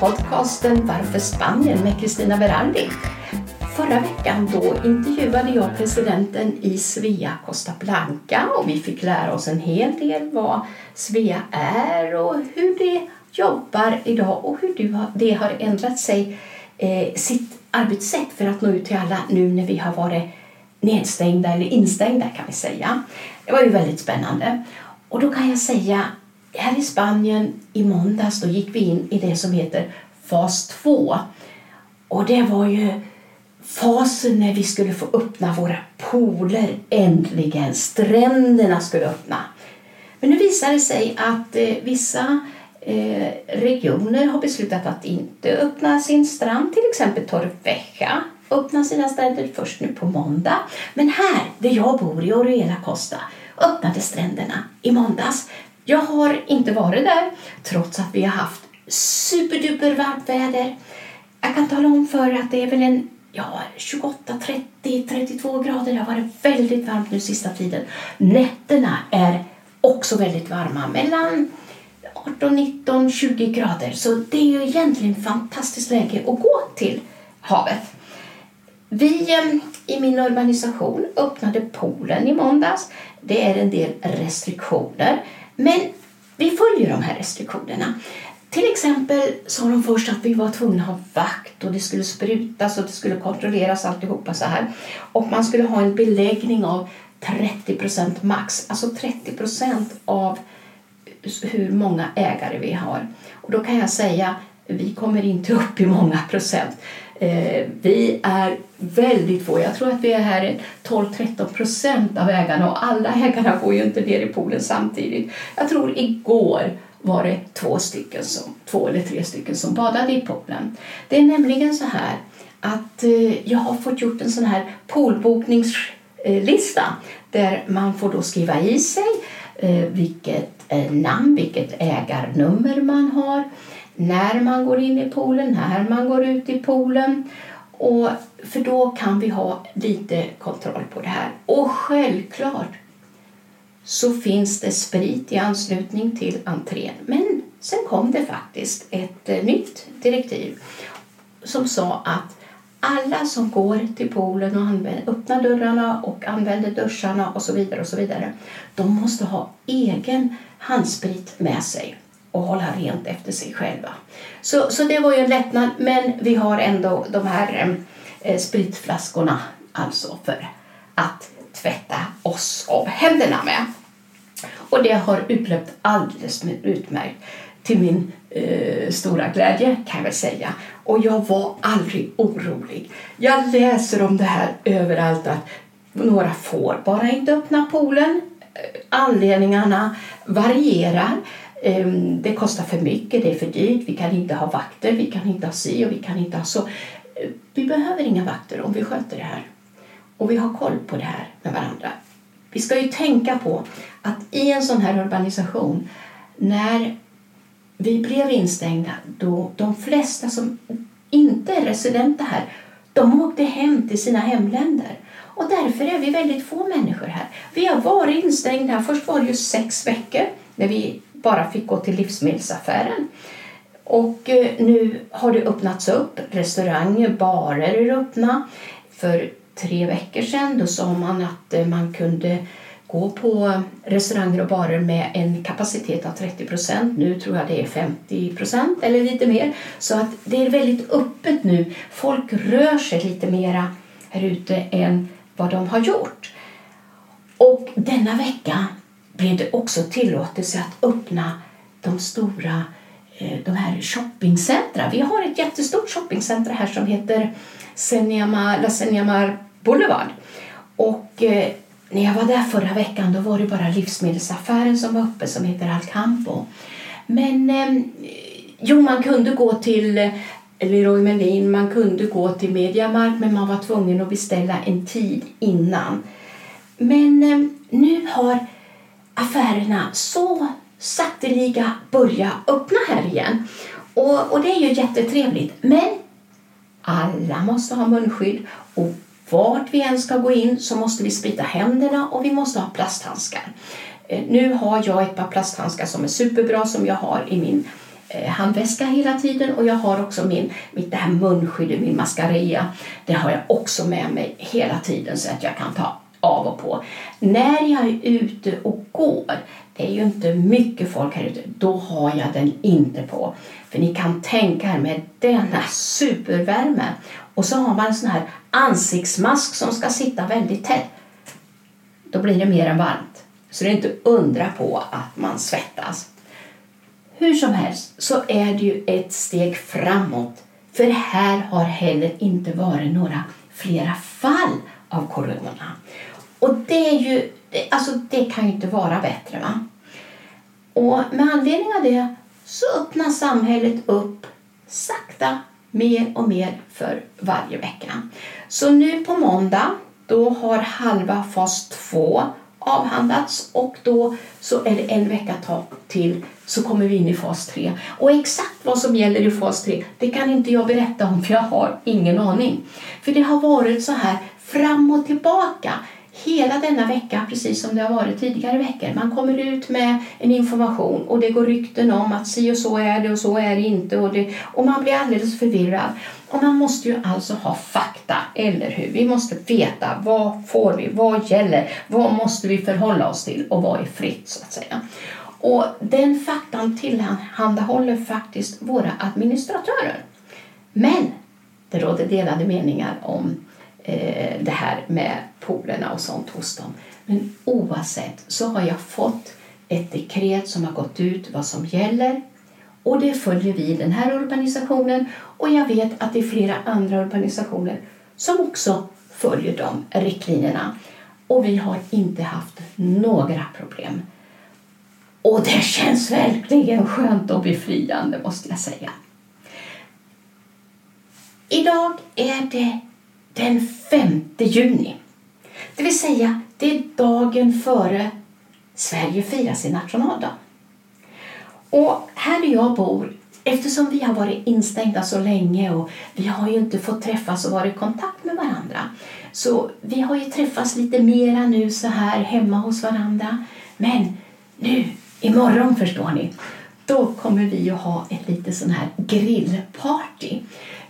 podcasten Varför Spanien med Kristina Berardi. Förra veckan då intervjuade jag presidenten i Svea Costa Blanca och vi fick lära oss en hel del vad Svea är och hur det jobbar idag och hur det har ändrat sig, eh, sitt arbetssätt för att nå ut till alla nu när vi har varit nedstängda eller instängda kan vi säga. Det var ju väldigt spännande. Och då kan jag säga här i Spanien i måndags då gick vi in i det som heter fas 2. Och det var ju fasen när vi skulle få öppna våra pooler äntligen. Stränderna skulle öppna. Men nu visar det sig att eh, vissa eh, regioner har beslutat att inte öppna sin strand. Till exempel Torrevieja öppnar sina stränder först nu på måndag. Men här, där jag bor i Oriela Costa, öppnade stränderna i måndags. Jag har inte varit där trots att vi har haft superduper varmt väder. Jag kan tala om för att det är väl en ja, 28, 30, 32 grader. Det har varit väldigt varmt nu sista tiden. Nätterna är också väldigt varma, mellan 18, 19, 20 grader. Så det är ju egentligen fantastiskt läge att gå till havet. Vi ehm, i min organisation öppnade poolen i måndags. Det är en del restriktioner, men vi följer de här restriktionerna. Till exempel sa de först att vi var tvungna att ha vakt och det skulle sprutas och det skulle kontrolleras alltihopa så här. Och man skulle ha en beläggning av 30 procent max, alltså 30 procent av hur många ägare vi har. Och då kan jag säga vi kommer inte upp i många procent. Eh, vi är väldigt få. Jag tror att vi är här 12-13 procent av ägarna och alla ägarna går ju inte ner i poolen samtidigt. Jag tror igår var det två, stycken som, två eller tre stycken som badade i poolen. Det är nämligen så här att eh, jag har fått gjort en sån här poolbokningslista där man får då skriva i sig eh, vilket eh, namn, vilket ägarnummer man har när man går in i poolen, när man går ut i poolen. Och, för då kan vi ha lite kontroll på det här. Och självklart så finns det sprit i anslutning till entrén. Men sen kom det faktiskt ett eh, nytt direktiv som sa att alla som går till poolen och använder, öppnar dörrarna och använder duscharna och så vidare och så vidare, de måste ha egen handsprit med sig och hålla rent efter sig själva. Så, så det var ju en lättnad, men vi har ändå de här eh, spritflaskorna alltså för att tvätta oss av händerna med. Och det har utlöpt alldeles utmärkt till min eh, stora glädje kan jag väl säga. Och jag var aldrig orolig. Jag läser om det här överallt att några får bara inte öppna poolen. Eh, anledningarna varierar. Ehm, det kostar för mycket, det är för dyrt, vi kan inte ha vakter, vi kan inte ha si och vi kan inte ha så. Eh, vi behöver inga vakter om vi sköter det här. Och vi har koll på det här med varandra. Vi ska ju tänka på att i en sån här urbanisation, när vi blev instängda, då de flesta som inte är residenta här, de åkte hem till sina hemländer. Och därför är vi väldigt få människor här. Vi har varit instängda, först var det ju sex veckor när vi bara fick gå till livsmedelsaffären. Och eh, nu har det öppnats upp. Restauranger, barer är öppna. För tre veckor sedan då sa man att eh, man kunde gå på restauranger och barer med en kapacitet av 30 procent. Nu tror jag det är 50 procent eller lite mer. Så att det är väldigt öppet nu. Folk rör sig lite mera här ute än vad de har gjort. Och denna vecka blev det också tillåtelse att öppna de stora eh, de här shoppingcentra. Vi har ett jättestort shoppingcentra här som heter Seniamar, La Seniamar Boulevard. Och eh, när jag var där förra veckan då var det bara livsmedelsaffären som var uppe som heter Alcampo. Men eh, jo, man kunde gå till eh, Leroy Merlin, man kunde gå till Mediamark men man var tvungen att beställa en tid innan. Men eh, nu har affärerna så sakteliga börja öppna här igen. Och, och det är ju jättetrevligt. Men alla måste ha munskydd och vart vi än ska gå in så måste vi sprita händerna och vi måste ha plasthandskar. Eh, nu har jag ett par plasthandskar som är superbra som jag har i min eh, handväska hela tiden och jag har också min, mitt det här munskydd, min mascarilla. Det har jag också med mig hela tiden så att jag kan ta av och på. När jag är ute och går, det är ju inte mycket folk här ute, då har jag den inte på. För ni kan tänka er med denna supervärme och så har man en sån här ansiktsmask som ska sitta väldigt tätt. Då blir det mer än varmt. Så det är inte undra på att man svettas. Hur som helst så är det ju ett steg framåt. För här har heller inte varit några flera fall av corona. Och det är ju, alltså det kan ju inte vara bättre va? Och med anledning av det så öppnar samhället upp sakta mer och mer för varje vecka. Så nu på måndag då har halva fas 2 avhandlats och då så är det en vecka till så kommer vi in i fas 3. Och exakt vad som gäller i fas 3 det kan inte jag berätta om för jag har ingen aning. För det har varit så här fram och tillbaka hela denna vecka, precis som det har varit tidigare veckor. Man kommer ut med en information och det går rykten om att si och så är det och så är det inte och, det, och man blir alldeles förvirrad. Och man måste ju alltså ha fakta, eller hur? Vi måste veta vad får vi, vad gäller, vad måste vi förhålla oss till och vad är fritt så att säga. Och den faktan tillhandahåller faktiskt våra administratörer. Men det råder delade meningar om eh, det här med polerna och sånt hos dem. Men oavsett så har jag fått ett dekret som har gått ut vad som gäller och det följer vi i den här organisationen och jag vet att det är flera andra organisationer som också följer de riktlinjerna. Och vi har inte haft några problem. Och det känns verkligen skönt och befriande måste jag säga. Idag är det den 5 juni. Det vill säga, det är dagen före Sverige firar sin nationaldag. Och här där jag bor, eftersom vi har varit instängda så länge och vi har ju inte fått träffas och vara i kontakt med varandra. Så vi har ju träffats lite mera nu så här hemma hos varandra. Men nu, imorgon förstår ni, då kommer vi att ha ett litet sån här grillparty.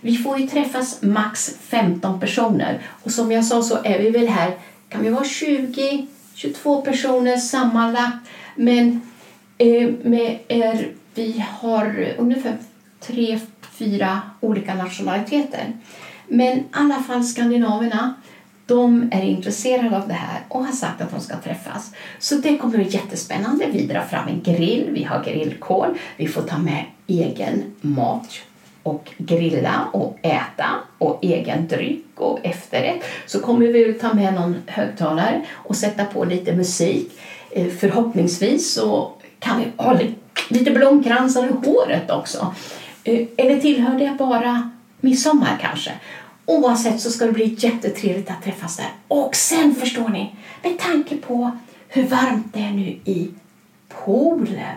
Vi får ju träffas max 15 personer och som jag sa så är vi väl här, kan vi vara 20, 22 personer sammanlagt. Men eh, med er, vi har ungefär tre, fyra olika nationaliteter. Men i alla fall skandinaverna, de är intresserade av det här och har sagt att de ska träffas. Så det kommer bli jättespännande. Vi drar fram en grill, vi har grillkol, vi får ta med egen mat och grilla och äta och egen dryck och efterrätt så kommer vi ta med någon högtalare och sätta på lite musik. Eh, förhoppningsvis så kan vi ha lite blomkransar i håret också. Eh, eller tillhör det bara midsommar kanske? Oavsett så ska det bli jättetrevligt att träffas där. Och sen förstår ni, med tanke på hur varmt det är nu i poolen.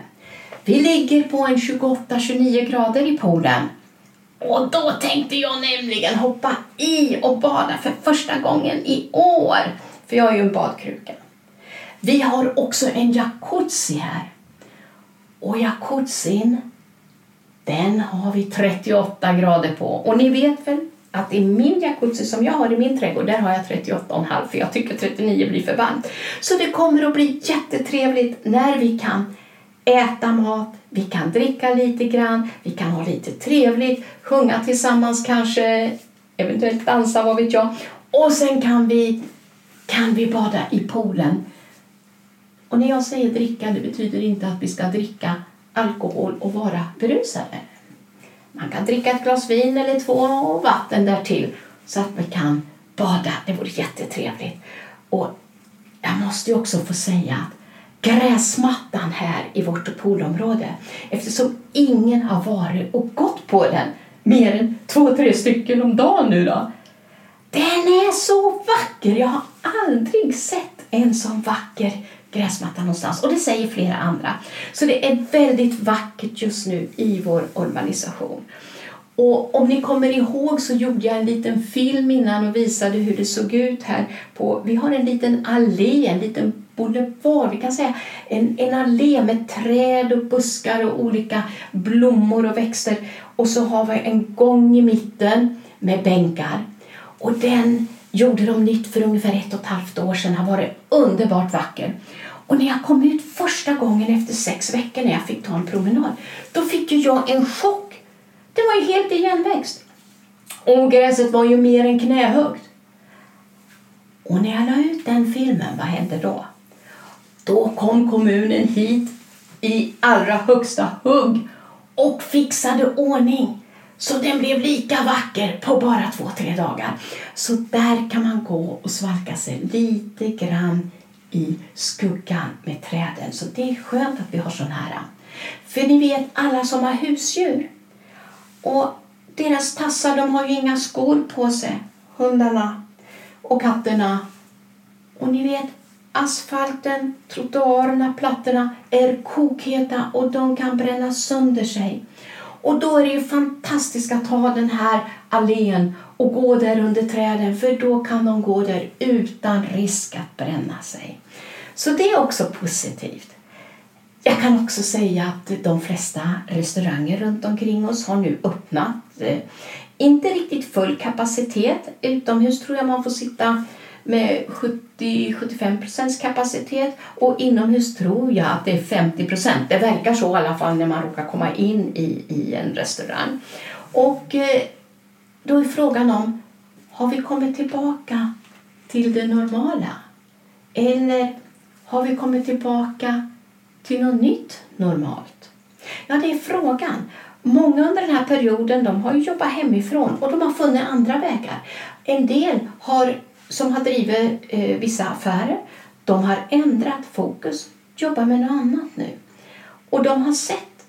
Vi ligger på en 28-29 grader i poolen och då tänkte jag nämligen hoppa i och bada för första gången i år. För jag är ju en badkruka. Vi har också en jacuzzi här. Och jacuzzin, den har vi 38 grader på. Och ni vet väl att i min jacuzzi som jag har i min trädgård, där har jag 38,5 för jag tycker 39 blir för varmt. Så det kommer att bli jättetrevligt när vi kan äta mat, vi kan dricka lite grann, vi kan ha lite trevligt, sjunga tillsammans kanske, eventuellt dansa, vad vet jag. Och sen kan vi, kan vi bada i poolen. Och när jag säger dricka, det betyder inte att vi ska dricka alkohol och vara berusade. Man kan dricka ett glas vin eller två och vatten därtill så att vi kan bada. Det vore jättetrevligt. Och jag måste också få säga att gräsmattan här i vårt poolområde eftersom ingen har varit och gått på den mer än två, tre stycken om dagen nu då. Den är så vacker! Jag har aldrig sett en så vacker gräsmatta någonstans och det säger flera andra. Så det är väldigt vackert just nu i vår urbanisation. Och om ni kommer ihåg så gjorde jag en liten film innan och visade hur det såg ut här. På, vi har en liten allé, en liten boulevard, vi kan säga en, en allé med träd och buskar och olika blommor och växter. Och så har vi en gång i mitten med bänkar. Och den gjorde de nytt för ungefär ett och ett halvt år sedan. har varit underbart vacker. Och när jag kom ut första gången efter sex veckor när jag fick ta en promenad, då fick ju jag en chock. Det var ju helt igenväxt. Och gräset var ju mer än knähögt. Och när jag la ut den filmen, vad hände då? Då kom kommunen hit i allra högsta hugg och fixade ordning så den blev lika vacker på bara två, tre dagar. Så där kan man gå och svalka sig lite grann i skuggan med träden. Så det är skönt att vi har sån här. För ni vet alla som har husdjur och deras tassar de har ju inga skor på sig. Hundarna och katterna. Och ni vet asfalten, trottoarerna, plattorna är kokheta och de kan bränna sönder sig. Och då är det ju fantastiskt att ta den här allén och gå där under träden för då kan de gå där utan risk att bränna sig. Så det är också positivt. Jag kan också säga att de flesta restauranger runt omkring oss har nu öppnat. Eh, inte riktigt full kapacitet. Utomhus tror jag man får sitta med 70-75% kapacitet och inomhus tror jag att det är 50% Det verkar så i alla fall när man råkar komma in i, i en restaurang. Och eh, då är frågan om, har vi kommit tillbaka till det normala? Eller har vi kommit tillbaka till något nytt normalt? Ja, det är frågan. Många under den här perioden de har jobbat hemifrån och de har funnit andra vägar. En del har, som har drivit eh, vissa affärer de har ändrat fokus, jobbar med något annat nu. Och de har sett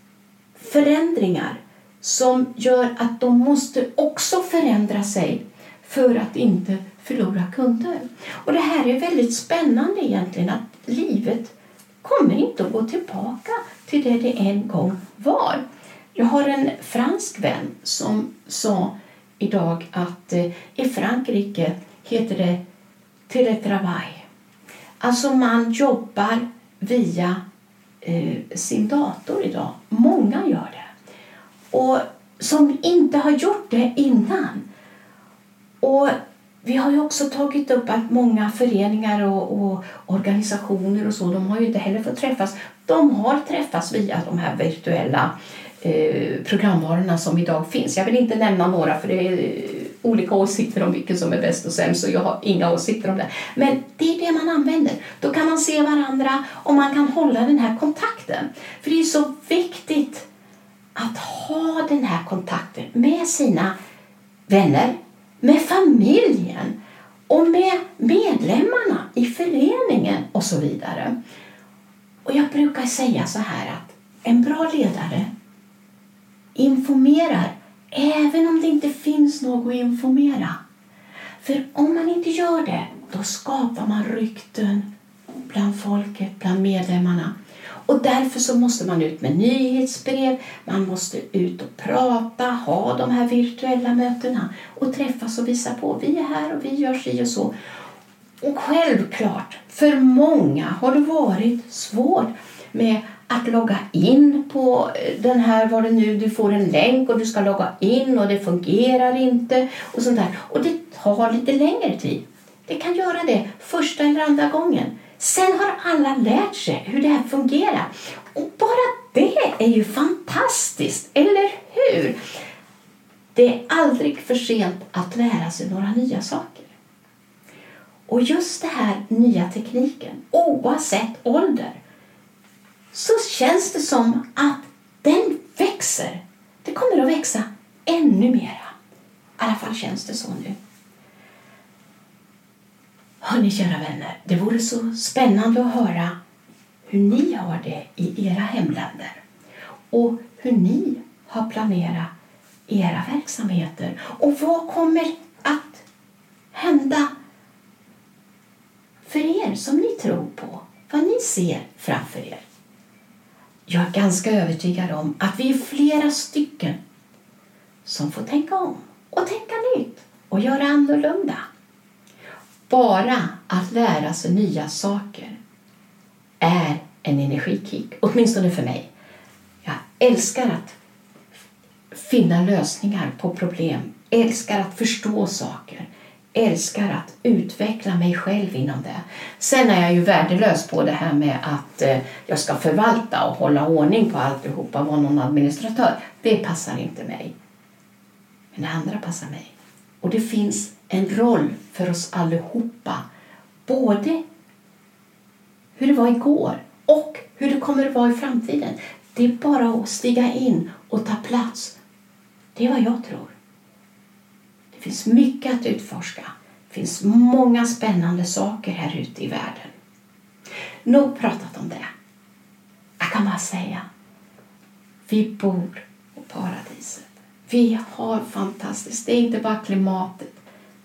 förändringar som gör att de måste också förändra sig för att inte förlora kunder. Och det här är väldigt spännande egentligen att livet kommer inte att gå tillbaka till det det en gång var. Jag har en fransk vän som sa idag att eh, i Frankrike heter det teletravail. Alltså man jobbar via eh, sin dator idag. Många gör det och som inte har gjort det innan. Och vi har ju också tagit upp att många föreningar och, och, organisationer och så, de har ju inte heller fått träffas. De har träffats via de här virtuella eh, programvarorna som idag finns. Jag vill inte nämna några för det är olika åsikter om vilken som är bäst och sämst och jag har inga åsikter om det. Men det är det man använder. Då kan man se varandra och man kan hålla den här kontakten. För det är så viktigt att ha den här kontakten med sina vänner, med familjen och med medlemmarna i föreningen och så vidare. Och jag brukar säga så här att en bra ledare informerar även om det inte finns något att informera. För om man inte gör det, då skapar man rykten bland folket, bland medlemmarna. Och därför så måste man ut med nyhetsbrev, man måste ut och prata, ha de här virtuella mötena och träffas och visa på. Vi är här och vi gör si och så. Och självklart, för många har det varit svårt med att logga in på eh, den här, vad det nu, du får en länk och du ska logga in och det fungerar inte och sånt där. Och det tar lite längre tid. Det kan göra det första eller andra gången. Sen har alla lärt sig hur det här fungerar. Och bara det är ju fantastiskt, eller hur? Det är aldrig för sent att lära sig några nya saker. Och just det här nya tekniken, oavsett ålder, så känns det som att den växer. Det kommer att växa ännu mera. I alla fall känns det så nu. Hörni kära vänner, det vore så spännande att höra hur ni har det i era hemländer och hur ni har planerat era verksamheter och vad kommer att hända för er som ni tror på, vad ni ser framför er. Jag är ganska övertygad om att vi är flera stycken som får tänka om och tänka nytt och göra annorlunda. Bara att lära sig nya saker är en energikick, åtminstone för mig. Jag älskar att finna lösningar på problem, älskar att förstå saker, älskar att utveckla mig själv inom det. Sen är jag ju värdelös på det här med att eh, jag ska förvalta och hålla ordning på alltihopa, vara någon administratör. Det passar inte mig. Men det andra passar mig. Och det finns en roll för oss allihopa. Både hur det var igår och hur det kommer att vara i framtiden. Det är bara att stiga in och ta plats. Det är vad jag tror. Det finns mycket att utforska. Det finns många spännande saker här ute i världen. Nog pratat om det. Jag kan bara säga, vi bor på paradiset. Vi har fantastiskt. Det är inte bara klimatet.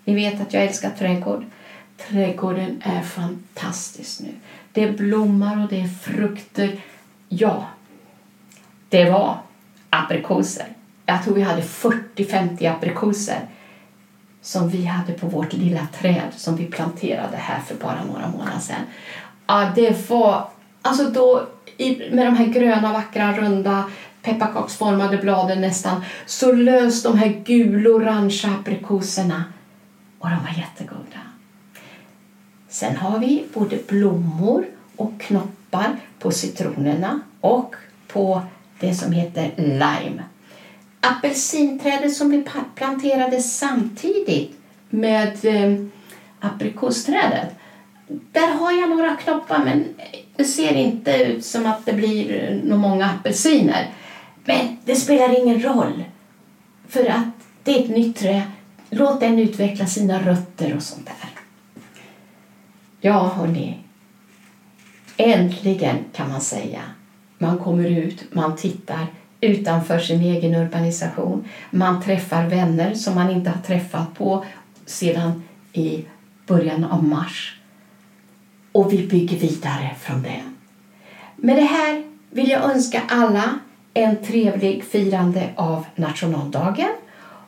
Ni vet att jag älskar trädgård. Trädgården är fantastisk nu. Det är blommor och det är frukter. Ja, det var aprikoser. Jag tror vi hade 40-50 aprikoser som vi hade på vårt lilla träd som vi planterade här för bara några månader sedan. Ja, det var... Alltså då, med de här gröna, vackra, runda pepparkaksformade bladen nästan så lös de här gul-orangea aprikoserna och de var jättegoda. Sen har vi både blommor och knoppar på citronerna och på det som heter lime. Apelsinträdet som vi planterade samtidigt med eh, aprikosträdet där har jag några knoppar men det ser inte ut som att det blir eh, några många apelsiner. Men det spelar ingen roll för att det är ett nytt träd. Låt den utveckla sina rötter och sånt där. Ja, hörni. Äntligen kan man säga. Man kommer ut, man tittar utanför sin egen urbanisation. Man träffar vänner som man inte har träffat på sedan i början av mars. Och vi bygger vidare från det. Med det här vill jag önska alla en trevlig firande av nationaldagen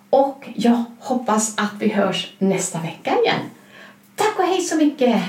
och jag hoppas att vi hörs nästa vecka igen. Tack och hej så mycket!